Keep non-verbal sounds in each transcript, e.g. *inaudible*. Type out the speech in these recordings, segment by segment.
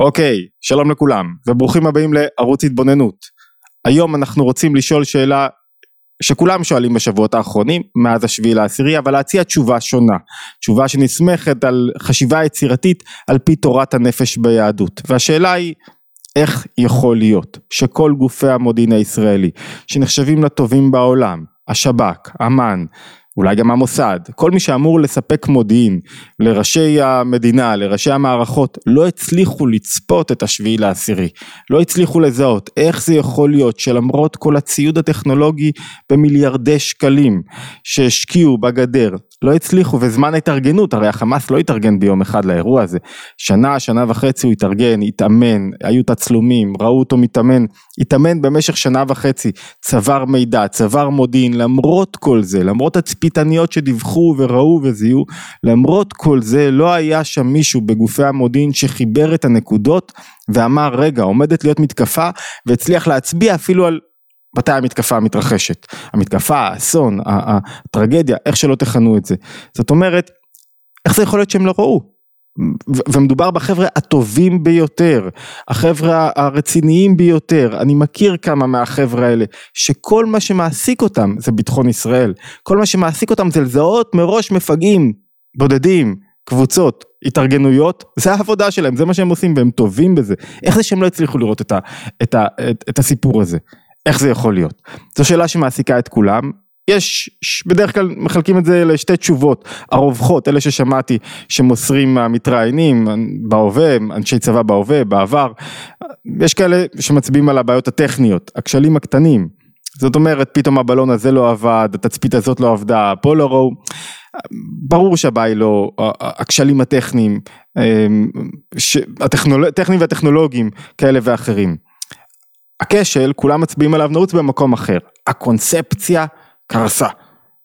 אוקיי, שלום לכולם, וברוכים הבאים לערוץ התבוננות. היום אנחנו רוצים לשאול שאלה שכולם שואלים בשבועות האחרונים, מאז השביעי לעשירי, אבל להציע תשובה שונה. תשובה שנסמכת על חשיבה יצירתית על פי תורת הנפש ביהדות. והשאלה היא, איך יכול להיות שכל גופי המודיעין הישראלי, שנחשבים לטובים בעולם, השב"כ, אמ"ן, אולי גם המוסד, כל מי שאמור לספק מודיעין לראשי המדינה, לראשי המערכות, לא הצליחו לצפות את השביעי לעשירי, לא הצליחו לזהות איך זה יכול להיות שלמרות כל הציוד הטכנולוגי במיליארדי שקלים שהשקיעו בגדר, לא הצליחו וזמן ההתארגנות, הרי החמאס לא התארגן ביום אחד לאירוע הזה, שנה, שנה וחצי הוא התארגן, התאמן, היו תצלומים, ראו אותו מתאמן, התאמן במשך שנה וחצי, צבר מידע, צבר מודיעין, למרות כל זה, למרות התצפיתניות שדיווחו וראו וזיהו, למרות כל זה לא היה שם מישהו בגופי המודיעין שחיבר את הנקודות ואמר רגע עומדת להיות מתקפה והצליח להצביע אפילו על מתי המתקפה מתרחשת, המתקפה, האסון, הטרגדיה, איך שלא תכנו את זה. זאת אומרת, איך זה יכול להיות שהם לא ראו? ומדובר בחבר'ה הטובים ביותר, החבר'ה הרציניים ביותר, אני מכיר כמה מהחבר'ה האלה, שכל מה שמעסיק אותם זה ביטחון ישראל, כל מה שמעסיק אותם זה לזהות מראש מפגעים, בודדים, קבוצות, התארגנויות, זה העבודה שלהם, זה מה שהם עושים והם טובים בזה, איך זה שהם לא הצליחו לראות את, ה, את, ה, את, את הסיפור הזה? איך זה יכול להיות? זו שאלה שמעסיקה את כולם. יש, בדרך כלל מחלקים את זה לשתי תשובות, הרווחות, אלה ששמעתי שמוסרים המתראיינים בהווה, אנשי צבא בהווה, בעבר, יש כאלה שמצביעים על הבעיות הטכניות, הכשלים הקטנים, זאת אומרת פתאום הבלון הזה לא עבד, התצפית הזאת לא עבדה, פה לא ברור שהבעיה היא לא הכשלים הטכניים, אמ, הטכניים והטכנולוגיים כאלה ואחרים. הכשל, כולם מצביעים עליו נעוץ במקום אחר. הקונספציה קרסה.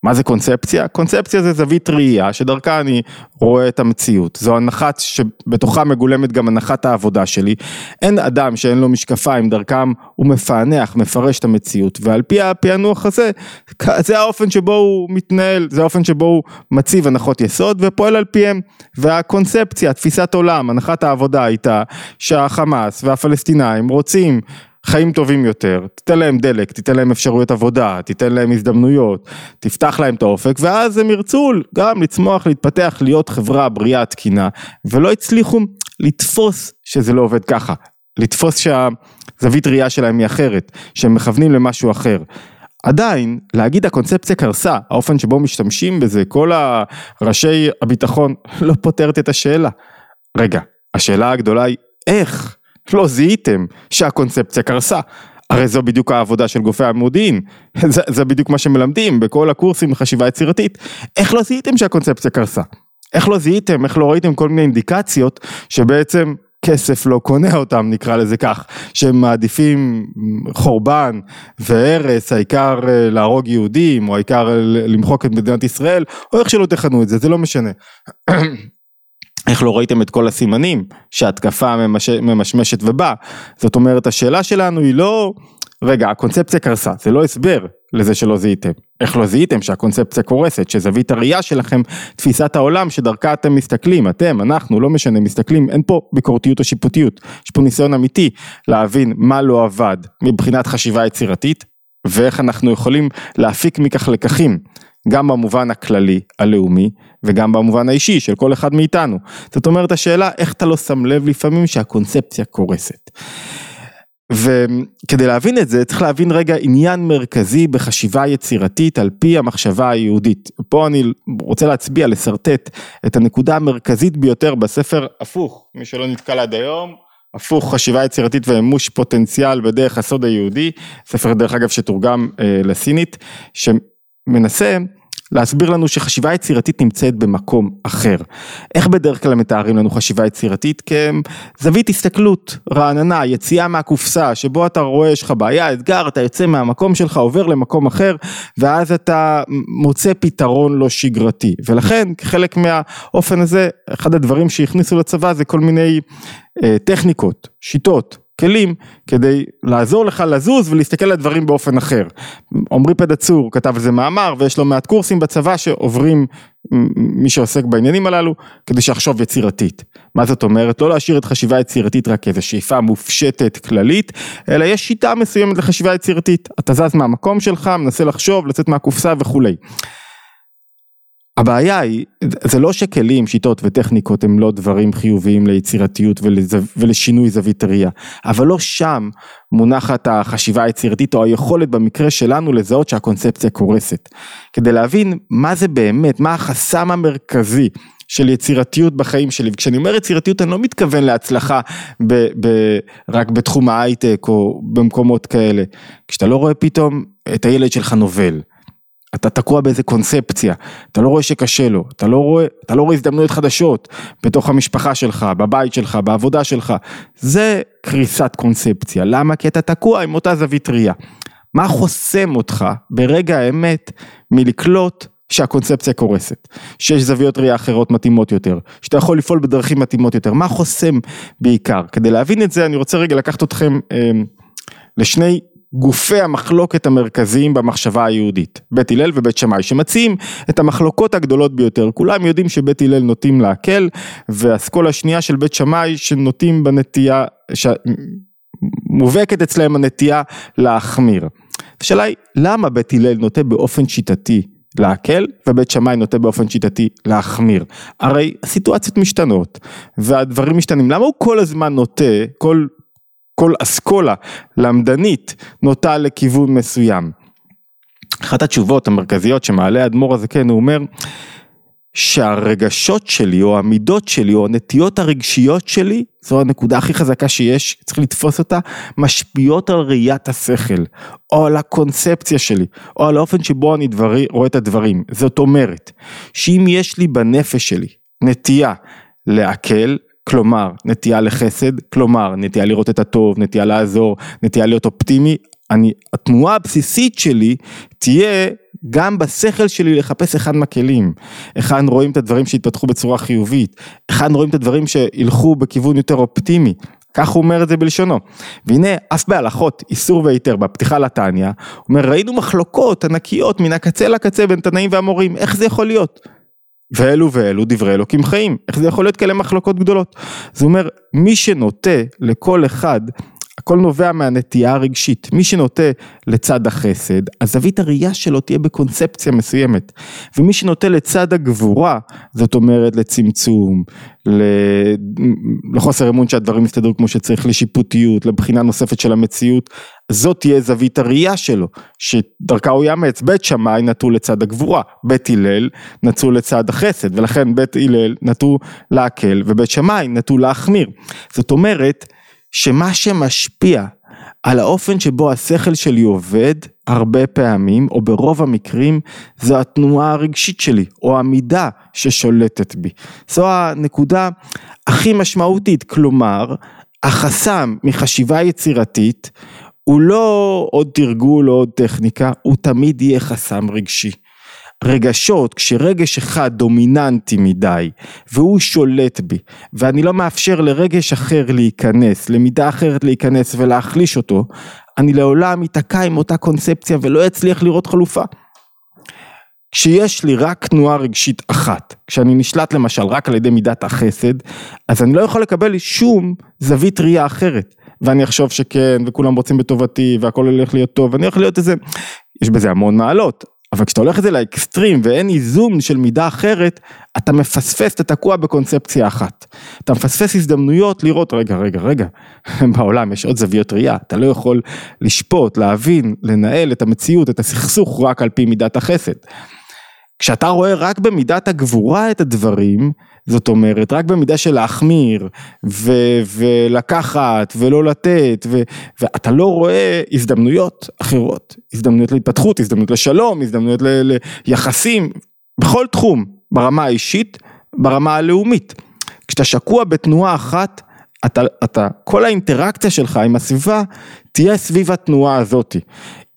מה זה קונספציה? קונספציה זה זווית ראייה שדרכה אני רואה את המציאות. זו הנחת שבתוכה מגולמת גם הנחת העבודה שלי. אין אדם שאין לו משקפיים דרכם הוא מפענח, מפרש את המציאות ועל פי הפענוח הזה, זה האופן שבו הוא מתנהל, זה האופן שבו הוא מציב הנחות יסוד ופועל על פיהם. והקונספציה, תפיסת עולם, הנחת העבודה הייתה שהחמאס והפלסטינאים רוצים חיים טובים יותר, תיתן להם דלק, תיתן להם אפשרויות עבודה, תיתן להם הזדמנויות, תפתח להם את האופק ואז הם ירצו גם לצמוח, להתפתח, להיות חברה בריאה תקינה ולא הצליחו לתפוס שזה לא עובד ככה, לתפוס שהזווית ראייה שלהם היא אחרת, שהם מכוונים למשהו אחר. עדיין להגיד הקונספציה קרסה, האופן שבו משתמשים בזה, כל הראשי הביטחון לא פותרת את השאלה. רגע, השאלה הגדולה היא איך? לא זיהיתם שהקונספציה קרסה. הרי זו בדיוק העבודה של גופי המודיעין, *laughs* זה, זה בדיוק מה שמלמדים בכל הקורסים לחשיבה יצירתית. איך לא זיהיתם שהקונספציה קרסה? איך לא זיהיתם, איך לא ראיתם כל מיני אינדיקציות שבעצם כסף לא קונה אותם נקרא לזה כך, שהם מעדיפים חורבן והרס, העיקר אה, להרוג יהודים או העיקר למחוק את מדינת ישראל, או איך שלא תכנו את זה, זה לא משנה. *clears throat* איך לא ראיתם את כל הסימנים שההתקפה ממש, ממשמשת ובאה, זאת אומרת השאלה שלנו היא לא, רגע הקונספציה קרסה, זה לא הסבר לזה שלא זיהיתם, איך לא זיהיתם שהקונספציה קורסת, שזווית הראייה שלכם, תפיסת העולם שדרכה אתם מסתכלים, אתם, אנחנו, לא משנה, מסתכלים, אין פה ביקורתיות או שיפוטיות, יש פה ניסיון אמיתי להבין מה לא עבד מבחינת חשיבה יצירתית, ואיך אנחנו יכולים להפיק מכך לקחים גם במובן הכללי, הלאומי, וגם במובן האישי של כל אחד מאיתנו. זאת אומרת השאלה איך אתה לא שם לב לפעמים שהקונספציה קורסת. וכדי להבין את זה צריך להבין רגע עניין מרכזי בחשיבה יצירתית על פי המחשבה היהודית. פה אני רוצה להצביע, לשרטט את הנקודה המרכזית ביותר בספר הפוך, מי שלא נתקל עד היום. הפוך חשיבה יצירתית ומימוש פוטנציאל בדרך הסוד היהודי, ספר דרך אגב שתורגם אה, לסינית, שמנסה להסביר לנו שחשיבה יצירתית נמצאת במקום אחר. איך בדרך כלל מתארים לנו חשיבה יצירתית? כזווית הסתכלות רעננה, יציאה מהקופסה, שבו אתה רואה יש לך בעיה, אתגר, אתה יוצא מהמקום שלך, עובר למקום אחר, ואז אתה מוצא פתרון לא שגרתי. ולכן כחלק מהאופן הזה, אחד הדברים שהכניסו לצבא זה כל מיני אה, טכניקות, שיטות, כלים כדי לעזור לך לזוז ולהסתכל על הדברים באופן אחר. עמרי פדצור כתב על זה מאמר ויש לו מעט קורסים בצבא שעוברים מי שעוסק בעניינים הללו כדי שיחשוב יצירתית. מה זאת אומרת? לא להשאיר את חשיבה יצירתית רק כאיזו שאיפה מופשטת כללית, אלא יש שיטה מסוימת לחשיבה יצירתית. אתה זז מהמקום שלך, מנסה לחשוב, לצאת מהקופסה וכולי. הבעיה היא, זה לא שכלים, שיטות וטכניקות הם לא דברים חיוביים ליצירתיות ולשינוי זווית ראייה, אבל לא שם מונחת החשיבה היצירתית או היכולת במקרה שלנו לזהות שהקונספציה קורסת. כדי להבין מה זה באמת, מה החסם המרכזי של יצירתיות בחיים שלי, וכשאני אומר יצירתיות אני לא מתכוון להצלחה ב, ב, רק בתחום ההייטק או במקומות כאלה, כשאתה לא רואה פתאום את הילד שלך נובל. אתה תקוע באיזה קונספציה, אתה לא רואה שקשה לו, אתה לא רואה, אתה לא רואה הזדמנויות חדשות בתוך המשפחה שלך, בבית שלך, בעבודה שלך, זה קריסת קונספציה, למה? כי אתה תקוע עם אותה זווית ראייה. מה חוסם אותך ברגע האמת מלקלוט שהקונספציה קורסת, שיש זוויות ראייה אחרות מתאימות יותר, שאתה יכול לפעול בדרכים מתאימות יותר, מה חוסם בעיקר? כדי להבין את זה אני רוצה רגע לקחת אתכם אה, לשני גופי המחלוקת המרכזיים במחשבה היהודית, בית הלל ובית שמאי, שמציעים את המחלוקות הגדולות ביותר. כולם יודעים שבית הלל נוטים להקל, והאסכולה השנייה של בית שמאי שנוטים בנטייה, שמובהקת אצלהם הנטייה להחמיר. השאלה היא, למה בית הלל נוטה באופן שיטתי להקל ובית שמאי נוטה באופן שיטתי להחמיר. הרי הסיטואציות משתנות והדברים משתנים. למה הוא כל הזמן נוטה, כל כל אסכולה למדנית נוטה לכיוון מסוים. אחת התשובות המרכזיות שמעלה האדמו"ר הזה כן הוא אומר שהרגשות שלי או המידות שלי או הנטיות הרגשיות שלי זו הנקודה הכי חזקה שיש צריך לתפוס אותה משפיעות על ראיית השכל או על הקונספציה שלי או על האופן שבו אני דברי, רואה את הדברים זאת אומרת שאם יש לי בנפש שלי נטייה לעכל כלומר נטייה לחסד, כלומר נטייה לראות את הטוב, נטייה לעזור, נטייה להיות אופטימי, אני, התנועה הבסיסית שלי תהיה גם בשכל שלי לחפש היכן מקלים, היכן רואים את הדברים שהתפתחו בצורה חיובית, היכן רואים את הדברים שילכו בכיוון יותר אופטימי, כך הוא אומר את זה בלשונו. והנה אף בהלכות איסור והיתר בפתיחה לתניא, הוא אומר ראינו מחלוקות ענקיות מן הקצה לקצה בין תנאים והמורים, איך זה יכול להיות? ואלו ואלו דברי אלוקים חיים, איך זה יכול להיות כאלה מחלוקות גדולות? זה אומר, מי שנוטה לכל אחד, הכל נובע מהנטייה הרגשית, מי שנוטה לצד החסד, הזווית הראייה שלו תהיה בקונספציה מסוימת, ומי שנוטה לצד הגבורה, זאת אומרת לצמצום, לחוסר אמון שהדברים יסתדרו כמו שצריך, לשיפוטיות, לבחינה נוספת של המציאות, זאת תהיה זווית הראייה שלו, שדרכה הוא יאמץ, בית שמאי נטו לצד הגבורה, בית הלל נטו לצד החסד, ולכן בית הלל נטו להקל, ובית שמאי נטו להחמיר. זאת אומרת, שמה שמשפיע על האופן שבו השכל שלי עובד, הרבה פעמים, או ברוב המקרים, זו התנועה הרגשית שלי, או המידה ששולטת בי. זו הנקודה הכי משמעותית, כלומר, החסם מחשיבה יצירתית הוא לא עוד תרגול או עוד טכניקה, הוא תמיד יהיה חסם רגשי. רגשות, כשרגש אחד דומיננטי מדי והוא שולט בי ואני לא מאפשר לרגש אחר להיכנס, למידה אחרת להיכנס ולהחליש אותו, אני לעולם אתקע עם אותה קונספציה ולא אצליח לראות חלופה. כשיש לי רק תנועה רגשית אחת, כשאני נשלט למשל רק על ידי מידת החסד, אז אני לא יכול לקבל שום זווית ראייה אחרת. ואני אחשוב שכן, וכולם רוצים בטובתי, והכל הולך להיות טוב, ואני הולך להיות איזה, יש בזה המון מעלות, אבל כשאתה הולך את זה לאקסטרים ואין איזון של מידה אחרת, אתה מפספס, אתה תקוע בקונספציה אחת. אתה מפספס הזדמנויות לראות, רגע, רגע, רגע, *laughs* בעולם יש עוד זוויות ראייה, אתה לא יכול לשפוט, להבין, לנהל את המציאות, את הסכסוך רק על פי מידת החסד. כשאתה רואה רק במידת הגבורה את הדברים, זאת אומרת, רק במידה של להחמיר, ו- ולקחת, ולא לתת, ו- ואתה לא רואה הזדמנויות אחרות, הזדמנויות להתפתחות, הזדמנויות לשלום, הזדמנויות ל- ליחסים, בכל תחום, ברמה האישית, ברמה הלאומית. כשאתה שקוע בתנועה אחת, אתה, אתה, כל האינטראקציה שלך עם הסביבה תהיה סביב התנועה הזאתי.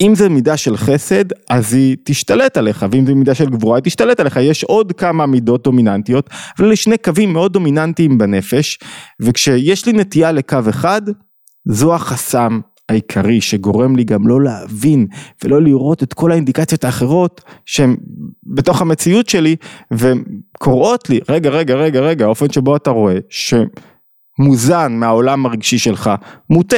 אם זה מידה של חסד, אז היא תשתלט עליך, ואם זה מידה של גבורה, היא תשתלט עליך. יש עוד כמה מידות דומיננטיות, אבל אלה שני קווים מאוד דומיננטיים בנפש, וכשיש לי נטייה לקו אחד, זו החסם העיקרי שגורם לי גם לא להבין ולא לראות את כל האינדיקציות האחרות שהן בתוך המציאות שלי וקוראות לי רגע רגע רגע רגע האופן שבו אתה רואה שמוזן מהעולם הרגשי שלך מוטה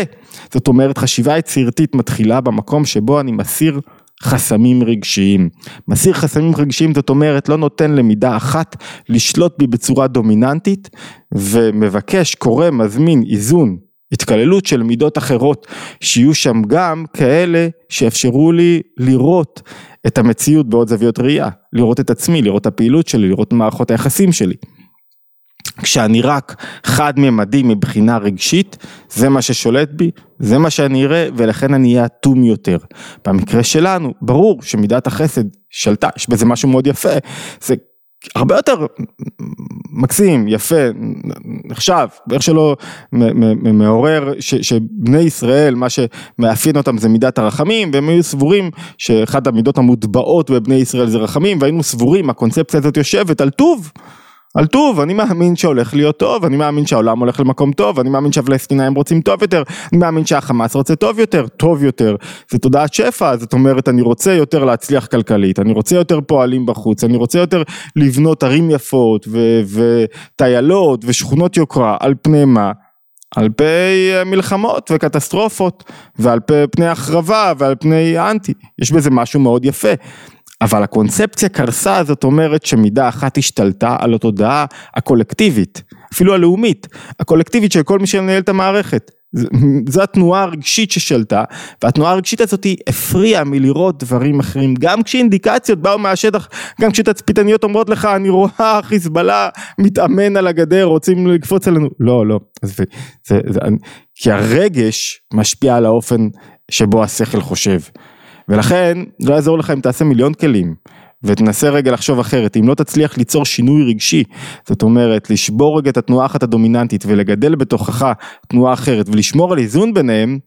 זאת אומרת חשיבה יצירתית מתחילה במקום שבו אני מסיר חסמים רגשיים. מסיר חסמים רגשיים זאת אומרת לא נותן למידה אחת לשלוט בי בצורה דומיננטית ומבקש, קורא, מזמין איזון התקללות של מידות אחרות, שיהיו שם גם כאלה שיאפשרו לי לראות את המציאות בעוד זוויות ראייה, לראות את עצמי, לראות את הפעילות שלי, לראות מערכות היחסים שלי. כשאני רק חד ממדי מבחינה רגשית, זה מה ששולט בי, זה מה שאני אראה ולכן אני אהיה אטום יותר. במקרה שלנו, ברור שמידת החסד שלטה, יש בזה משהו מאוד יפה, זה הרבה יותר מקסים, יפה, נחשב, ואיך שלא מעורר שבני ישראל, מה שמאפיין אותם זה מידת הרחמים, והם היו סבורים שאחד המידות המוטבעות בבני ישראל זה רחמים, והיינו סבורים, הקונספציה הזאת יושבת על טוב. על טוב, אני מאמין שהולך להיות טוב, אני מאמין שהעולם הולך למקום טוב, אני מאמין שהפלסטינאים רוצים טוב יותר, אני מאמין שהחמאס רוצה טוב יותר, טוב יותר, זה תודעת שפע, זאת אומרת אני רוצה יותר להצליח כלכלית, אני רוצה יותר פועלים בחוץ, אני רוצה יותר לבנות ערים יפות וטיילות ושכונות יוקרה, על פני מה? על פני מלחמות וקטסטרופות ועל פני החרבה ועל פני האנטי, יש בזה משהו מאוד יפה. אבל הקונספציה קרסה זאת אומרת שמידה אחת השתלטה על התודעה הקולקטיבית, אפילו הלאומית, הקולקטיבית של כל מי שמנהל את המערכת. זו התנועה הרגשית ששלטה, והתנועה הרגשית הזאת הפריעה מלראות דברים אחרים, גם כשאינדיקציות באו מהשטח, גם כשתצפיתניות אומרות לך, אני רואה חיזבאללה מתאמן על הגדר, רוצים לקפוץ עלינו, לא, לא, זה, זה, זה, כי הרגש משפיע על האופן שבו השכל חושב. ולכן לא יעזור לך אם תעשה מיליון כלים ותנסה רגע לחשוב אחרת, אם לא תצליח ליצור שינוי רגשי, זאת אומרת לשבור רגע את התנועה אחת הדומיננטית ולגדל בתוכך תנועה אחרת ולשמור על איזון ביניהם,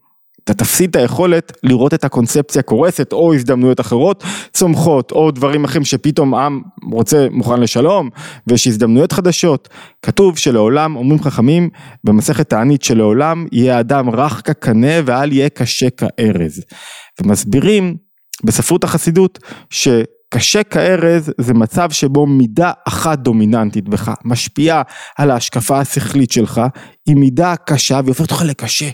אתה תפסיד את היכולת לראות את הקונספציה קורסת או הזדמנויות אחרות צומחות או דברים אחרים שפתאום עם רוצה מוכן לשלום ויש הזדמנויות חדשות. כתוב שלעולם אומרים חכמים במסכת תענית שלעולם יהיה אדם רך כקנה ואל יהיה קשה כארז. ומסבירים בספרות החסידות שקשה כארז זה מצב שבו מידה אחת דומיננטית בך משפיעה על ההשקפה השכלית שלך היא מידה קשה והיא הופכת אותך לקשה.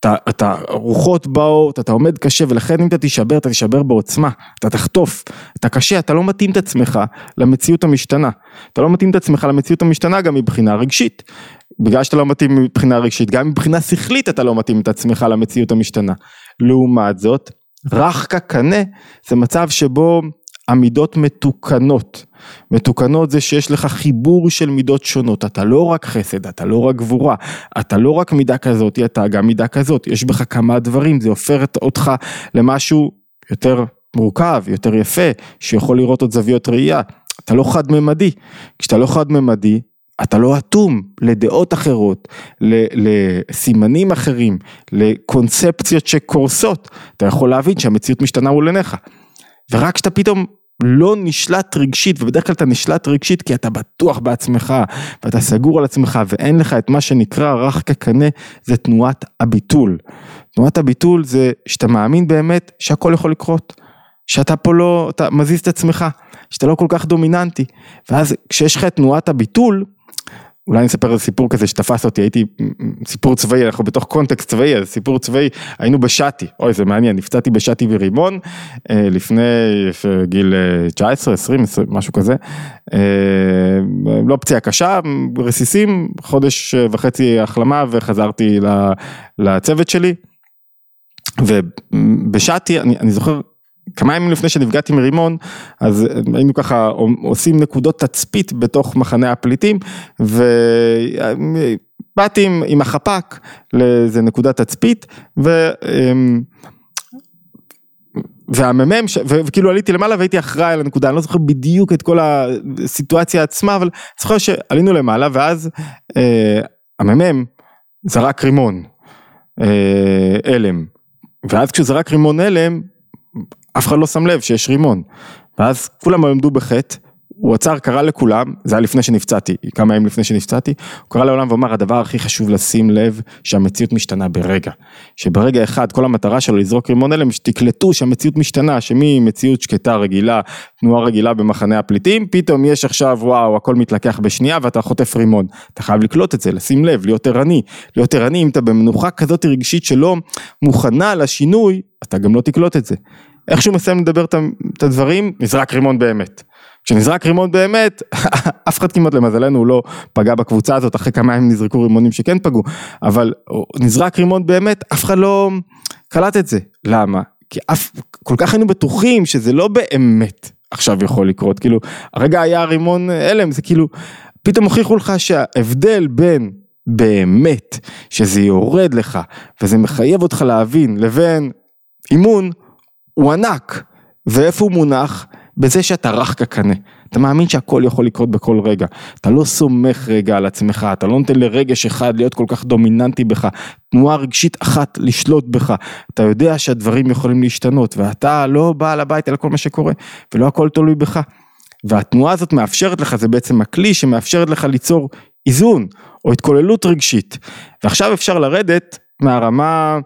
אתה, אתה רוחות באות, אתה עומד קשה ולכן אם אתה תישבר אתה תישבר בעוצמה, אתה תחטוף, אתה קשה, אתה לא מתאים את עצמך למציאות המשתנה, אתה לא מתאים את עצמך למציאות המשתנה גם מבחינה רגשית, בגלל שאתה לא מתאים מבחינה רגשית, גם מבחינה שכלית אתה לא מתאים את עצמך למציאות המשתנה, לעומת זאת, רך כקנה זה מצב שבו המידות מתוקנות. מתוקנות זה שיש לך חיבור של מידות שונות, אתה לא רק חסד, אתה לא רק גבורה, אתה לא רק מידה כזאת, אתה גם מידה כזאת, יש בך כמה דברים, זה הופך אותך למשהו יותר מורכב, יותר יפה, שיכול לראות עוד זוויות ראייה, אתה לא חד ממדי, כשאתה לא חד ממדי, אתה לא אטום לדעות אחרות, לסימנים אחרים, לקונספציות שקורסות, אתה יכול להבין שהמציאות משתנה מול עיניך. ורק כשאתה פתאום לא נשלט רגשית, ובדרך כלל אתה נשלט רגשית כי אתה בטוח בעצמך, ואתה סגור על עצמך, ואין לך את מה שנקרא רך כקנה, זה תנועת הביטול. תנועת הביטול זה שאתה מאמין באמת שהכל יכול לקרות. שאתה פה לא, אתה מזיז את עצמך, שאתה לא כל כך דומיננטי. ואז כשיש לך את תנועת הביטול, אולי אני אספר איזה סיפור כזה שתפס אותי, הייתי, סיפור צבאי, אנחנו בתוך קונטקסט צבאי, אז סיפור צבאי, היינו בשאטי, אוי זה מעניין, נפצעתי בשאטי ורימון אה, לפני גיל 19, 20, 20 משהו כזה, אה, לא פציעה קשה, רסיסים, חודש וחצי החלמה וחזרתי לצוות שלי. ובשאטי, אני, אני זוכר כמה ימים לפני שנפגעתי מרימון, אז היינו ככה עושים נקודות תצפית בתוך מחנה הפליטים, ובאתי עם, עם החפ"ק לאיזה נקודת תצפית, ו... אמ, והמ"מ, וכאילו עליתי למעלה והייתי אחראי על הנקודה, אני לא זוכר בדיוק את כל הסיטואציה עצמה, אבל זוכר שעלינו למעלה ואז אה, המ"מ זרק רימון, אה, הלם, ואז כשהוא זרק רימון הלם, אף אחד לא שם לב שיש רימון. ואז כולם עמדו בחטא, הוא עצר, קרא לכולם, זה היה לפני שנפצעתי, כמה ימים לפני שנפצעתי, הוא קרא לעולם ואמר, הדבר הכי חשוב לשים לב, שהמציאות משתנה ברגע. שברגע אחד, כל המטרה שלו לזרוק רימון הלם, שתקלטו שהמציאות משתנה, שממציאות שקטה רגילה, תנועה רגילה במחנה הפליטים, פתאום יש עכשיו, וואו, הכל מתלקח בשנייה ואתה חוטף רימון. אתה חייב לקלוט את זה, לשים לב, להיות ערני. להיות ערני, אם אתה במנוחה כזאת רגשית שלא מוכנה לשינוי, אתה גם לא תקלוט את זה. איך שהוא מסיים לדבר את הדברים, נזרק רימון באמת. כשנזרק רימון באמת, *laughs* אף אחד כמעט למזלנו לא פגע בקבוצה הזאת, אחרי כמה ימים נזרקו רימונים שכן פגעו, אבל נזרק רימון באמת, אף אחד לא קלט את זה. למה? כי אף, כל כך היינו בטוחים שזה לא באמת עכשיו יכול לקרות, כאילו, הרגע היה רימון הלם, זה כאילו, פתאום הוכיחו לך שההבדל בין באמת, שזה יורד לך, וזה מחייב אותך להבין, לבין אימון, הוא ענק, ואיפה הוא מונח? בזה שאתה רך כקנה. אתה מאמין שהכל יכול לקרות בכל רגע. אתה לא סומך רגע על עצמך, אתה לא נותן לרגש אחד להיות כל כך דומיננטי בך, תנועה רגשית אחת לשלוט בך. אתה יודע שהדברים יכולים להשתנות, ואתה לא בעל הבית על כל מה שקורה, ולא הכל תלוי בך. והתנועה הזאת מאפשרת לך, זה בעצם הכלי שמאפשרת לך ליצור איזון, או התכוללות רגשית. ועכשיו אפשר לרדת מהרמה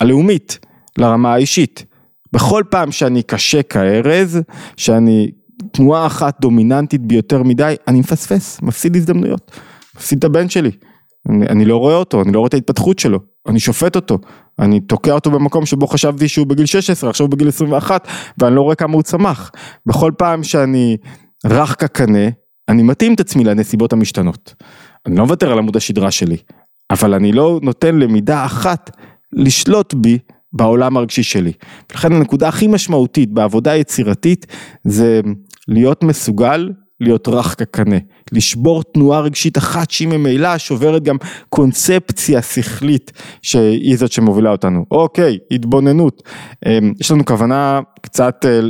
הלאומית לרמה האישית. בכל פעם שאני קשה כארז, שאני תנועה אחת דומיננטית ביותר מדי, אני מפספס, מפסיד הזדמנויות, מפסיד את הבן שלי. אני, אני לא רואה אותו, אני לא רואה את ההתפתחות שלו, אני שופט אותו, אני תוקע אותו במקום שבו חשבתי שהוא בגיל 16, עכשיו הוא בגיל 21, ואני לא רואה כמה הוא צמח. בכל פעם שאני רך כקנה, אני מתאים את עצמי לנסיבות המשתנות. אני לא מוותר על עמוד השדרה שלי, אבל אני לא נותן למידה אחת לשלוט בי בעולם הרגשי שלי. ולכן הנקודה הכי משמעותית בעבודה יצירתית זה להיות מסוגל להיות רך כקנה, לשבור תנועה רגשית אחת שהיא ממילא שוברת גם קונספציה שכלית שהיא זאת שמובילה אותנו. אוקיי, התבוננות. אמ, יש לנו כוונה קצת אה,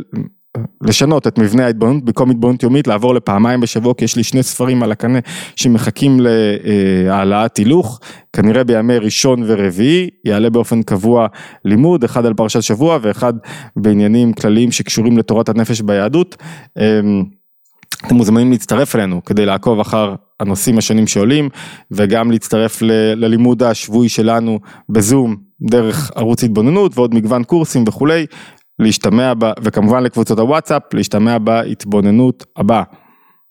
לשנות את מבנה ההתבוננות, במקום התבוננות יומית לעבור לפעמיים בשבוע, כי יש לי שני ספרים על הקנה שמחכים להעלאת הילוך, כנראה בימי ראשון ורביעי, יעלה באופן קבוע לימוד, אחד על פרשת שבוע ואחד בעניינים כלליים שקשורים לתורת הנפש ביהדות. אמ, אתם מוזמנים להצטרף אלינו כדי לעקוב אחר הנושאים השונים שעולים וגם להצטרף ל- ללימוד השבועי שלנו בזום דרך ערוץ התבוננות ועוד מגוון קורסים וכולי. להשתמע בה, וכמובן לקבוצות הוואטסאפ, להשתמע בהתבוננות הבאה.